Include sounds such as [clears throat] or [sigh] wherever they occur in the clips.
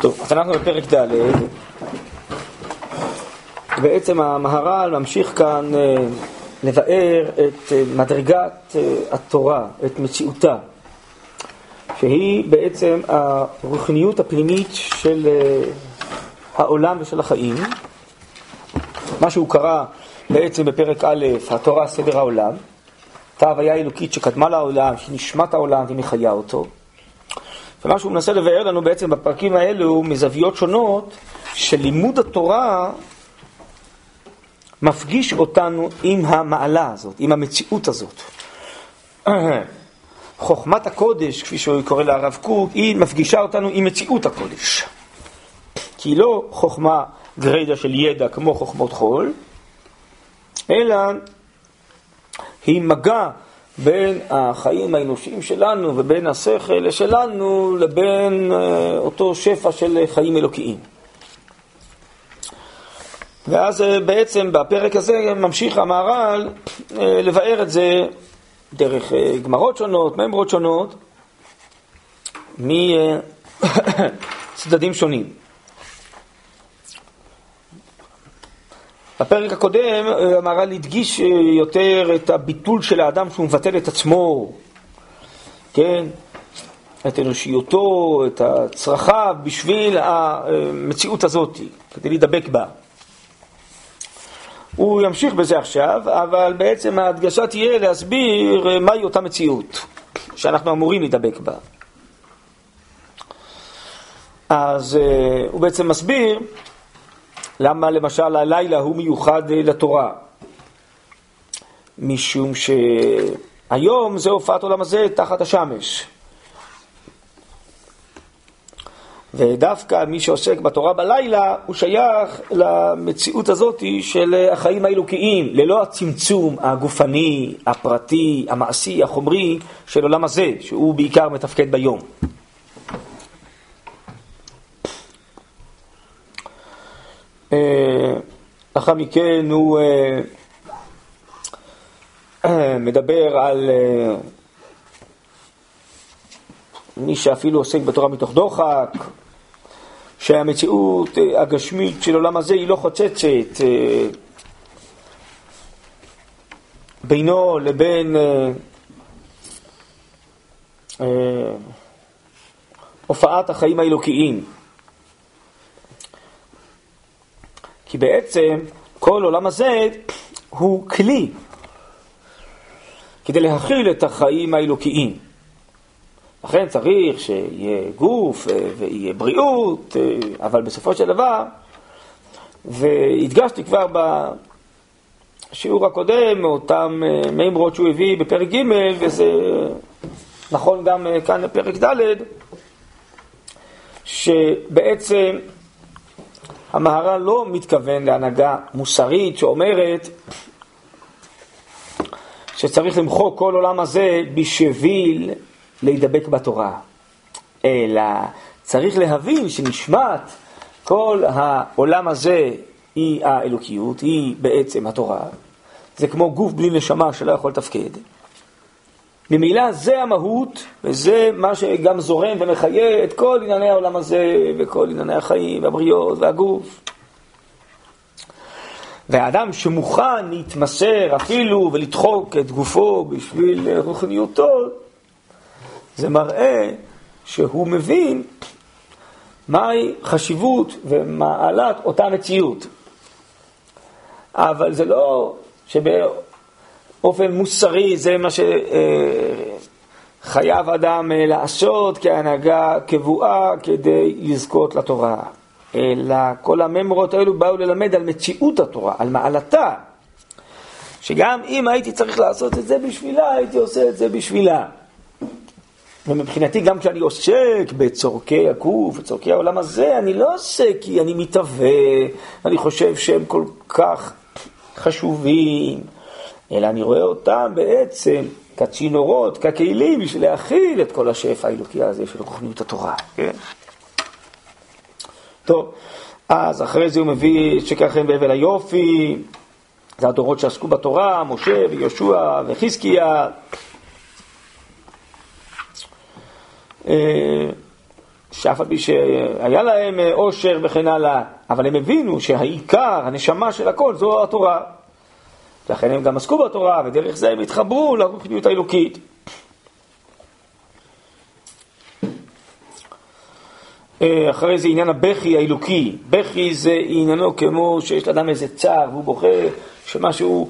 טוב, אז אנחנו בפרק ד', בעצם המהר"ל ממשיך כאן אה, לבאר את אה, מדרגת אה, התורה, את מציאותה, שהיא בעצם הרוחניות הפנימית של העולם ושל החיים, מה שהוא קרא בעצם בפרק א', התורה סדר העולם, אותה הוויה אלוקית שקדמה לעולם, שהיא נשמת העולם והיא מחיה אותו. ומה שהוא מנסה לבאר לנו בעצם בפרקים האלו מזוויות שונות, שלימוד התורה מפגיש אותנו עם המעלה הזאת, עם המציאות הזאת. [clears throat] חוכמת הקודש, כפי שהוא קורא להרב קוק, היא מפגישה אותנו עם מציאות הקודש. כי היא לא חוכמה גרידא של ידע כמו חוכמות חול, אלא היא מגע בין החיים האנושיים שלנו ובין השכל שלנו לבין אה, אותו שפע של חיים אלוקיים. ואז אה, בעצם בפרק הזה ממשיך המהר"ל אה, לבאר את זה דרך גמרות שונות, ממרות שונות, מצדדים [coughs] שונים. בפרק הקודם אה, המהר"ל הדגיש אה, יותר את הביטול של האדם שהוא מבטל את עצמו, כן? את אנושיותו, את צרכיו, בשביל המציאות הזאת, כדי להידבק בה. הוא ימשיך בזה עכשיו, אבל בעצם ההדגשה תהיה להסביר אה, מהי אותה מציאות שאנחנו אמורים להידבק בה. אז הוא בעצם מסביר למה למשל הלילה הוא מיוחד לתורה? משום שהיום זה הופעת עולם הזה תחת השמש. ודווקא מי שעוסק בתורה בלילה, הוא שייך למציאות הזאת של החיים האלוקיים, ללא הצמצום הגופני, הפרטי, המעשי, החומרי של עולם הזה, שהוא בעיקר מתפקד ביום. לאחר מכן הוא אה, אה, מדבר על מי שאפילו עוסק בתורה מתוך דוחק, שהמציאות הגשמית של עולם הזה היא לא חוצצת בינו לבין הופעת החיים האלוקיים. כי בעצם כל עולם הזה הוא כלי כדי להכיל את החיים האלוקיים. לכן צריך שיהיה גוף אה, ויהיה בריאות, אה, אבל בסופו של דבר, והדגשתי כבר בשיעור הקודם, מאותם אה, מימרות שהוא הביא בפרק ג', וזה נכון גם כאן בפרק ד', שבעצם המהר"ל לא מתכוון להנהגה מוסרית שאומרת שצריך למחוק כל עולם הזה בשביל להידבק בתורה, אלא צריך להבין שנשמת כל העולם הזה היא האלוקיות, היא בעצם התורה. זה כמו גוף בלי נשמה שלא יכול לתפקד. ממילא זה המהות, וזה מה שגם זורם ומחיה את כל ענייני העולם הזה, וכל ענייני החיים, והבריות, והגוף. והאדם שמוכן להתמסר אפילו ולדחוק את גופו בשביל רוחניותו, זה מראה שהוא מבין מהי חשיבות ומעלת אותה מציאות. אבל זה לא שב... באופן מוסרי, זה מה שחייב אדם אה, לעשות כהנהגה קבועה כדי לזכות לתורה. אלא כל הממורות האלו באו ללמד על מציאות התורה, על מעלתה. שגם אם הייתי צריך לעשות את זה בשבילה, הייתי עושה את זה בשבילה. ומבחינתי, גם כשאני עוסק בצורכי הגוף, בצורכי העולם הזה, אני לא עושה כי אני מתהווה, אני חושב שהם כל כך חשובים, אלא אני רואה אותם בעצם כצינורות, ככלים, בשביל להכיל את כל השפע האלוקי הזה של רוחניות התורה, כן? טוב, אז אחרי זה הוא מביא את שקר חן היופי, זה הדורות שעסקו בתורה, משה ויהושע וחזקיה. אה, שאף על פי שהיה להם עושר וכן הלאה, אבל הם הבינו שהעיקר, הנשמה של הכל, זו התורה. לכן הם גם עסקו בתורה, ודרך זה הם התחברו לרוחניות האלוקית. אה, אחרי זה עניין הבכי האלוקי. בכי זה עניינו כמו שיש לאדם איזה צער והוא בוכה שמשהו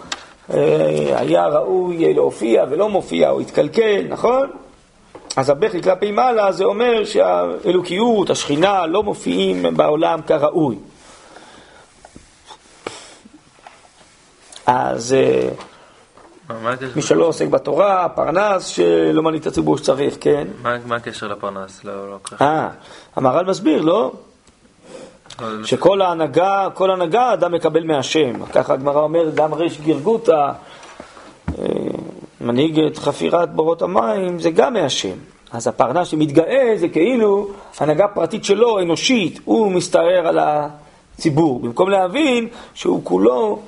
אה, היה ראוי להופיע ולא מופיע או התקלקל, נכון? אז הבכי כלפי מעלה זה אומר שהאלוקיות, השכינה, לא מופיעים בעולם כראוי. אז אה, מי שלא עוסק בתורה, פרנס, שלא מנהיג את הציבור שצריך, כן? מה הקשר לפרנס? לא, לא אה, המהר"ל מסביר, לא? שכל ההנהגה, כל הנהגה אדם מקבל מהשם. ככה הגמרא אומרת, גם ריש גירגותא, אה, מנהיג את חפירת בורות המים, זה גם מהשם. אז הפרנס שמתגאה זה כאילו הנהגה פרטית שלו, אנושית, הוא מסתער על הציבור. במקום להבין שהוא כולו,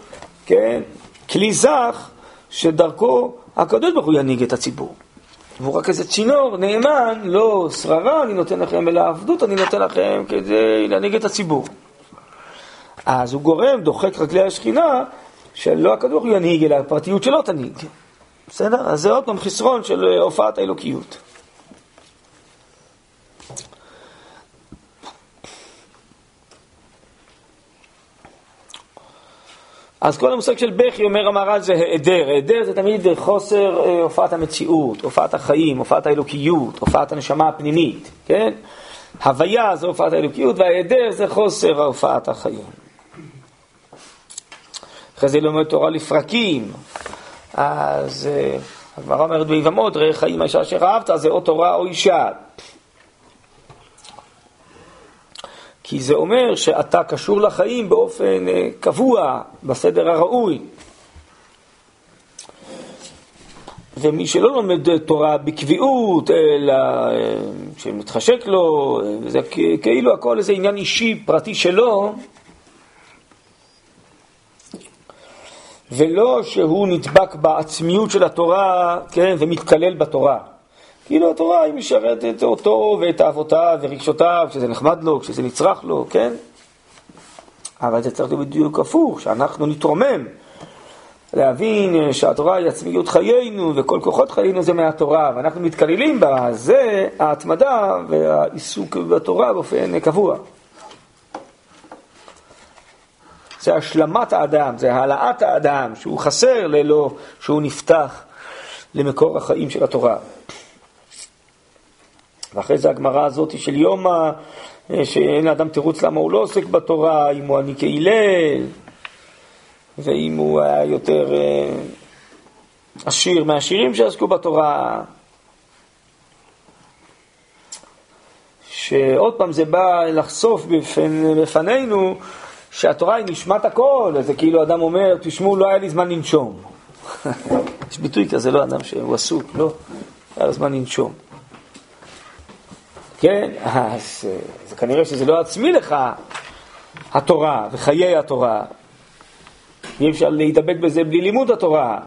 כן, כלי זך שדרכו הקדוש ברוך הוא ינהיג את הציבור. והוא רק איזה צינור נאמן, לא שררה אני נותן לכם, אלא עבדות אני נותן לכם כדי להנהיג את הציבור. אז הוא גורם, דוחק רגלי השכינה, שלא הקדוש ברוך הוא ינהיג, אלא הפרטיות שלו תנהיג. בסדר? אז זה עוד פעם חסרון של הופעת האלוקיות. אז כל המושג של בכי, אומר המהר"ל, זה היעדר. היעדר זה תמיד חוסר אה, הופעת המציאות, הופעת החיים, הופעת האלוקיות, הופעת הנשמה הפנימית, כן? הוויה זה הופעת האלוקיות, וההיעדר זה חוסר הופעת החיים. אחרי זה לומד תורה לפרקים, אז אה, הגמרא אומרת ביבמות, ראה חיים האישה אשר אהבת, זה או תורה או אישה. כי זה אומר שאתה קשור לחיים באופן אה, קבוע, בסדר הראוי. ומי שלא לומד תורה בקביעות, אלא אה, שמתחשק לו, אה, זה כאילו הכל איזה עניין אישי, פרטי שלו, ולא שהוא נדבק בעצמיות של התורה, כן, ומתקלל בתורה. כאילו התורה היא משרתת אותו ואת אהבותיו ורגשותיו, כשזה נחמד לו, כשזה נצרך לו, כן? אבל זה צריך להיות בדיוק הפוך, שאנחנו נתרומם, להבין שהתורה היא עצמיות חיינו וכל כוחות חיינו זה מהתורה, ואנחנו מתקללים בה, זה ההתמדה והעיסוק בתורה באופן קבוע. זה השלמת האדם, זה העלאת האדם, שהוא חסר ללא שהוא נפתח למקור החיים של התורה. ואחרי זה הגמרא הזאת של יומא, אה, שאין לאדם תירוץ למה הוא לא עוסק בתורה, אם הוא עני כהלל, ואם הוא היה יותר אה, עשיר מהעשירים שעסקו בתורה. שעוד פעם זה בא לחשוף בפנ... בפנינו שהתורה היא נשמת הכל, זה כאילו אדם אומר, תשמעו, לא היה לי זמן לנשום. [laughs] יש ביטוי כזה, לא אדם שהוא עסוק, לא, היה לו זמן לנשום. כן, אז זה כנראה שזה לא עצמי לך, התורה וחיי התורה. אי אפשר להידבק בזה בלי לימוד התורה.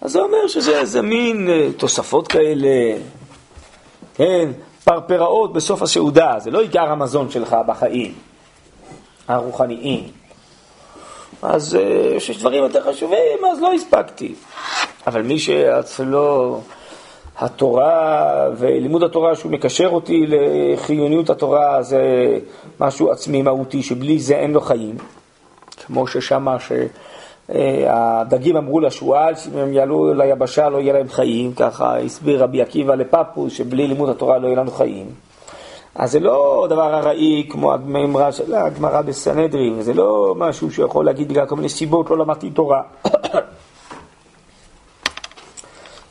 אז זה אומר שזה איזה מין אה, תוספות כאלה, כן, פרפראות בסוף הסעודה, זה לא עיקר המזון שלך בחיים הרוחניים. אז אה, יש דברים יותר חשובים, אז לא הספקתי. אבל מי שאצלו התורה ולימוד התורה שהוא מקשר אותי לחיוניות התורה זה משהו עצמי מהותי שבלי זה אין לו חיים. כמו ששמה שהדגים אמרו לשועל שאם הם יעלו ליבשה לא יהיה להם חיים ככה הסביר רבי עקיבא לפפוס שבלי לימוד התורה לא יהיה לנו חיים. אז זה לא דבר ארעי כמו הגמרא של הגמרא בסנהדרין, זה לא משהו שיכול להגיד בגלל כל מיני סיבות לא למדתי תורה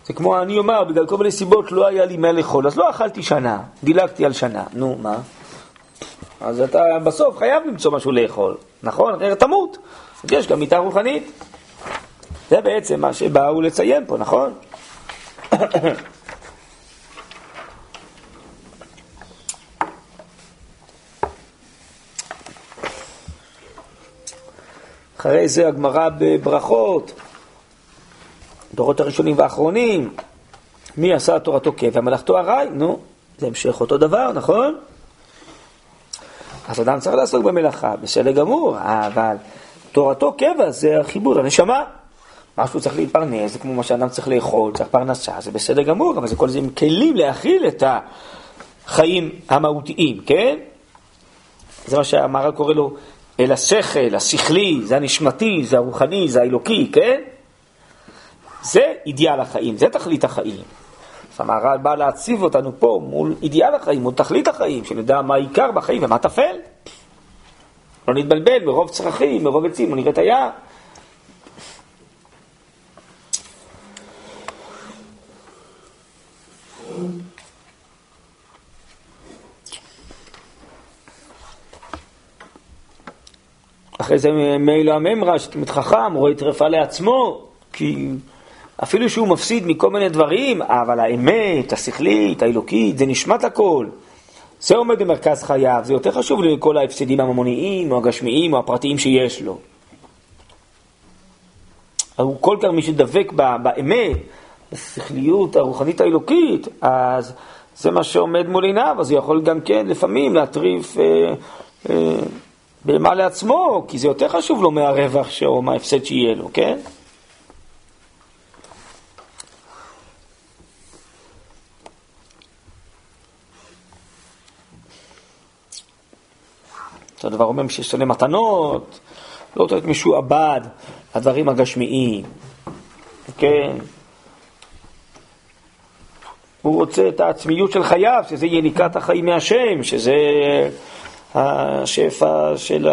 זה כמו אני אומר, בגלל כל מיני סיבות לא היה לי מה לאכול, אז לא אכלתי שנה, דילגתי על שנה. נו, מה? אז אתה בסוף חייב למצוא משהו לאכול, נכון? אחרת תמות. יש גם מיטה רוחנית. זה בעצם מה שבאו לציין פה, נכון? אחרי זה הגמרא בברכות, דורות הראשונים והאחרונים, מי עשה תורתו קבע? מלאכתו ארעי, נו, זה המשך אותו דבר, נכון? אז אדם צריך לעסוק במלאכה, בסדר גמור, אבל תורתו קבע זה החיבור לנשמה. משהו צריך להתפרנס, זה כמו מה שאדם צריך לאכול, צריך פרנסה, זה בסדר גמור, אבל זה כל זה עם כלים להכיל את החיים המהותיים, כן? זה מה שהמהר"ל קורא לו אל השכל, השכלי, זה הנשמתי, זה הרוחני, זה האלוקי, כן? זה אידיאל החיים, זה תכלית החיים. המהר"ל בא להציב אותנו פה מול אידיאל החיים, מול תכלית החיים, שנדע מה העיקר בחיים ומה טפל. לא נתבלבל מרוב צרכים, מרוב עצים, הוא נראה את היער. אחרי זה מילא הממרה, שתלמיד חכם, רואה טרפה לעצמו, כי אפילו שהוא מפסיד מכל מיני דברים, אבל האמת, השכלית, האלוקית, זה נשמת הכל. זה עומד במרכז חייו, זה יותר חשוב לכל ההפסדים הממוניים, או הגשמיים, או הפרטיים שיש לו. הוא כל כך מי שדבק באמת, בשכליות הרוחנית האלוקית, אז זה מה שעומד מול עיניו, אז הוא יכול גם כן לפעמים להטריף אה, אה, בהמה לעצמו, כי זה יותר חשוב לו מהרווח או מההפסד שיהיה לו, כן? אותו דבר אומר ששונא מתנות, לא רוצה להיות משועבד לדברים הגשמיים, כן? הוא רוצה את העצמיות של חייו, שזה יניקת החיים מהשם, שזה השפע של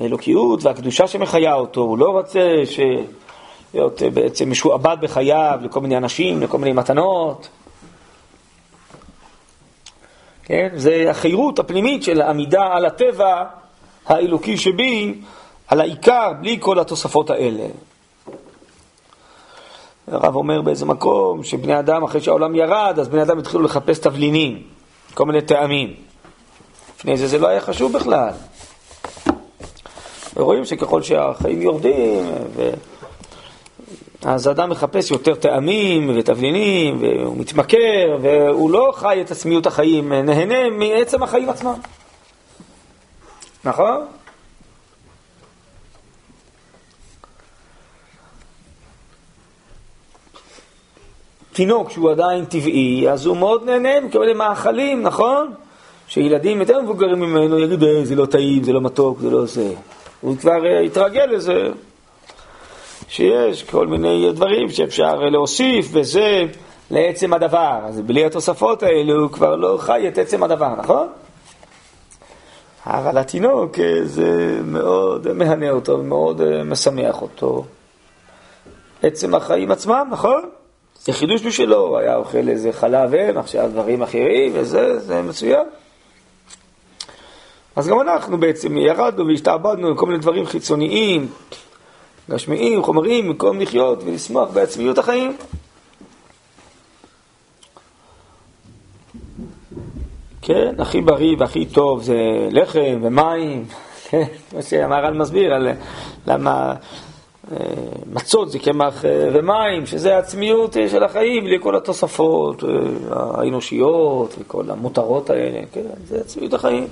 האלוקיות והקדושה שמחיה אותו. הוא לא רוצה ש... להיות בעצם משועבד בחייו לכל מיני אנשים, לכל מיני מתנות. כן? זה החירות הפנימית של עמידה על הטבע האלוקי שבי, על העיקר, בלי כל התוספות האלה. הרב אומר באיזה מקום שבני אדם, אחרי שהעולם ירד, אז בני אדם התחילו לחפש תבלינים, כל מיני טעמים. לפני זה זה לא היה חשוב בכלל. ורואים שככל שהחיים יורדים, ו... אז האדם מחפש יותר טעמים ותבלינים, והוא מתמכר, והוא לא חי את עצמיות החיים, נהנה מעצם החיים עצמם. נכון? תינוק שהוא עדיין טבעי, אז הוא מאוד נהנה מקבל מאכלים, נכון? שילדים יותר מבוגרים ממנו יגידו, אה, זה לא טעים, זה לא מתוק, זה לא זה. הוא כבר uh, התרגל לזה, שיש כל מיני דברים שאפשר להוסיף, וזה לעצם הדבר. אז בלי התוספות האלה הוא כבר לא חי את עצם הדבר, נכון? אבל התינוק אה, זה מאוד מהנה אותו, מאוד אה, משמח אותו. עצם החיים עצמם, נכון? זה חידוש בשבילו, היה אוכל איזה חלב אם, עכשיו דברים אחרים, וזה, זה מצוין. אז גם אנחנו בעצם ירדנו והשתעבדנו לכל מיני דברים חיצוניים, גשמיים, חומריים, במקום לחיות ולשמוח בעצמיות החיים. כן, הכי בריא והכי טוב זה לחם ומים, [laughs] כן, מה שהמהר"ל מסביר על למה אה, מצות זה קמח אה, ומים, שזה העצמיות אה, של החיים, בלי כל התוספות האנושיות וכל המותרות האלה, כן, זה עצמיות החיים.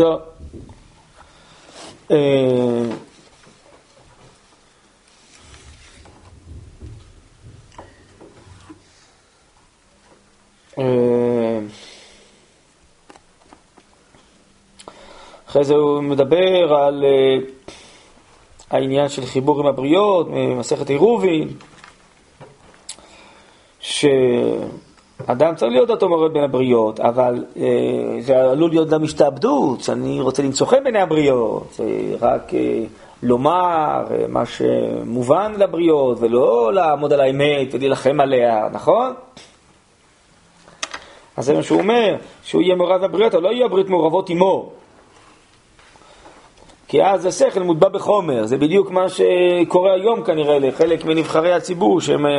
אה, אה, אחרי זה הוא מדבר על אה, העניין של חיבור עם הבריות, ממסכת עירובין, ש... אדם צריך להיות אותו מורד בין הבריות, אבל אה, זה עלול להיות גם השתעבדות, שאני רוצה למצוא חן בעיני הבריות, זה רק אה, לומר אה, מה שמובן לבריות, ולא לעמוד על האמת ולהילחם עליה, נכון? אז זה מה שהוא אומר, שהוא יהיה מעורב בבריות, אבל לא יהיו הבריות מעורבות עמו. כי אז השכל מוטבע בחומר, זה בדיוק מה שקורה היום כנראה לחלק מנבחרי הציבור, שהם אה,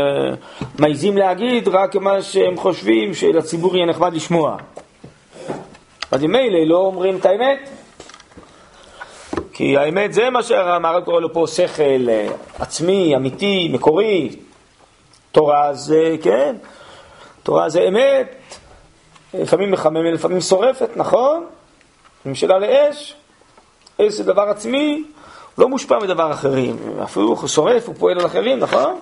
מעיזים להגיד רק מה שהם חושבים שלציבור יהיה נחמד לשמוע. אז ממילא לא אומרים את האמת, כי האמת זה מה שהמהר"ל קורא לו פה שכל אה, עצמי, אמיתי, מקורי. תורה זה, כן, תורה זה אמת, לפעמים מחממת, לפעמים שורפת, נכון? ממשלה לאש, אש זה דבר עצמי, הוא לא מושפע מדבר אחרים, אפילו הוא שורף, הוא פועל על אחרים, נכון?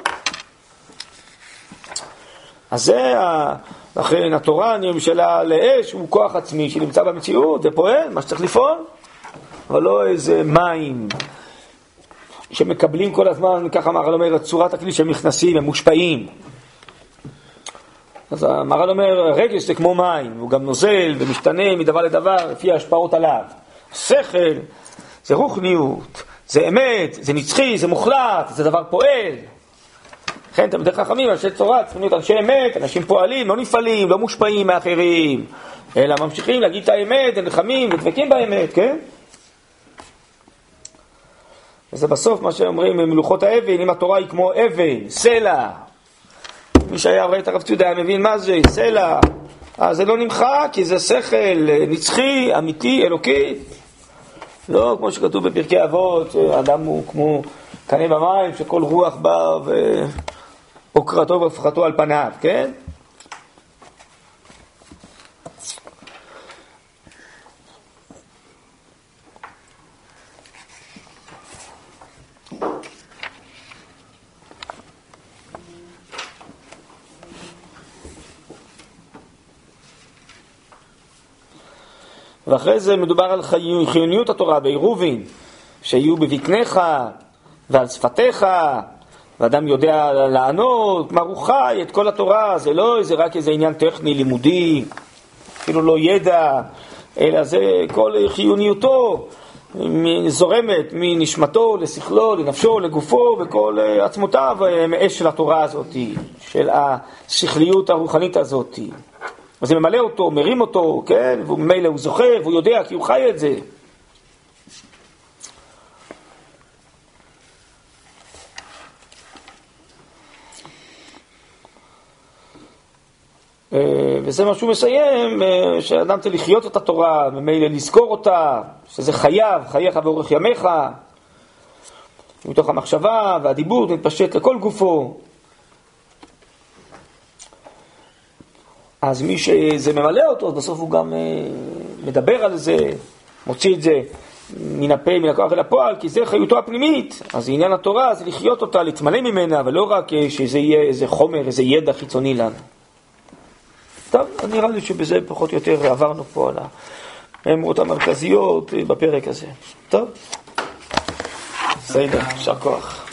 אז זה, לכן התורה נמשלה לאש, הוא כוח עצמי שנמצא במציאות, זה פועל, מה שצריך לפעול, אבל לא איזה מים שמקבלים כל הזמן, ככה המהר"ל אומר, את צורת הכלי שהם נכנסים, הם מושפעים. אז המהר"ל אומר, רגש זה כמו מים, הוא גם נוזל ומשתנה מדבר לדבר לפי ההשפעות עליו. שכל זה רוחניות, זה אמת, זה נצחי, זה מוחלט, זה דבר פועל. לכן תלמידי חכמים, אנשי צורה, צריכים להיות אנשי אמת, אנשים פועלים, לא נפעלים, לא מושפעים מאחרים, אלא ממשיכים להגיד את האמת, נלחמים ודבקים באמת, כן? וזה בסוף מה שאומרים מלוכות האבן, אם התורה היא כמו אבן, סלע. מי שהיה רואה את הרב ציודה היה מבין מה זה, סלע. אז זה לא נמחק, כי זה שכל נצחי, אמיתי, אלוקי. לא כמו שכתוב בפרקי אבות, אדם הוא כמו קנה במים, שכל רוח בא ועוקרתו והפכתו על פניו, כן? ואחרי זה מדובר על חיוניות התורה בעירובין, שיהיו בבטניך ועל שפתיך, ואדם יודע לענות, מה הוא חי, את כל התורה, זה לא איזה, רק איזה עניין טכני, לימודי, אפילו לא ידע, אלא זה כל חיוניותו זורמת מנשמתו לשכלו, לנפשו, לגופו, וכל עצמותיו מאש של התורה הזאת, של השכליות הרוחנית הזאת. אז זה ממלא אותו, מרים אותו, כן? וממילא הוא זוכר, והוא יודע, כי הוא חי את זה. אה, וזה מה שהוא מסיים, אה, שאדם צריך לחיות את התורה, ממילא לזכור אותה, שזה חייו, חייך ואורך ימיך, מתוך המחשבה והדיבור מתפשט לכל גופו. אז מי שזה ממלא אותו, אז בסוף הוא גם אה, מדבר על זה, מוציא את זה מן הפה, מן הכוח אל הפועל, כי זה חיותו הפנימית. אז עניין התורה זה לחיות אותה, להתמלא ממנה, ולא רק אה, שזה יהיה איזה חומר, איזה ידע חיצוני לנו. טוב, נראה לי שבזה פחות או יותר עברנו פה על האמרות המרכזיות אה, בפרק הזה. טוב, בסדר, יישר כוח.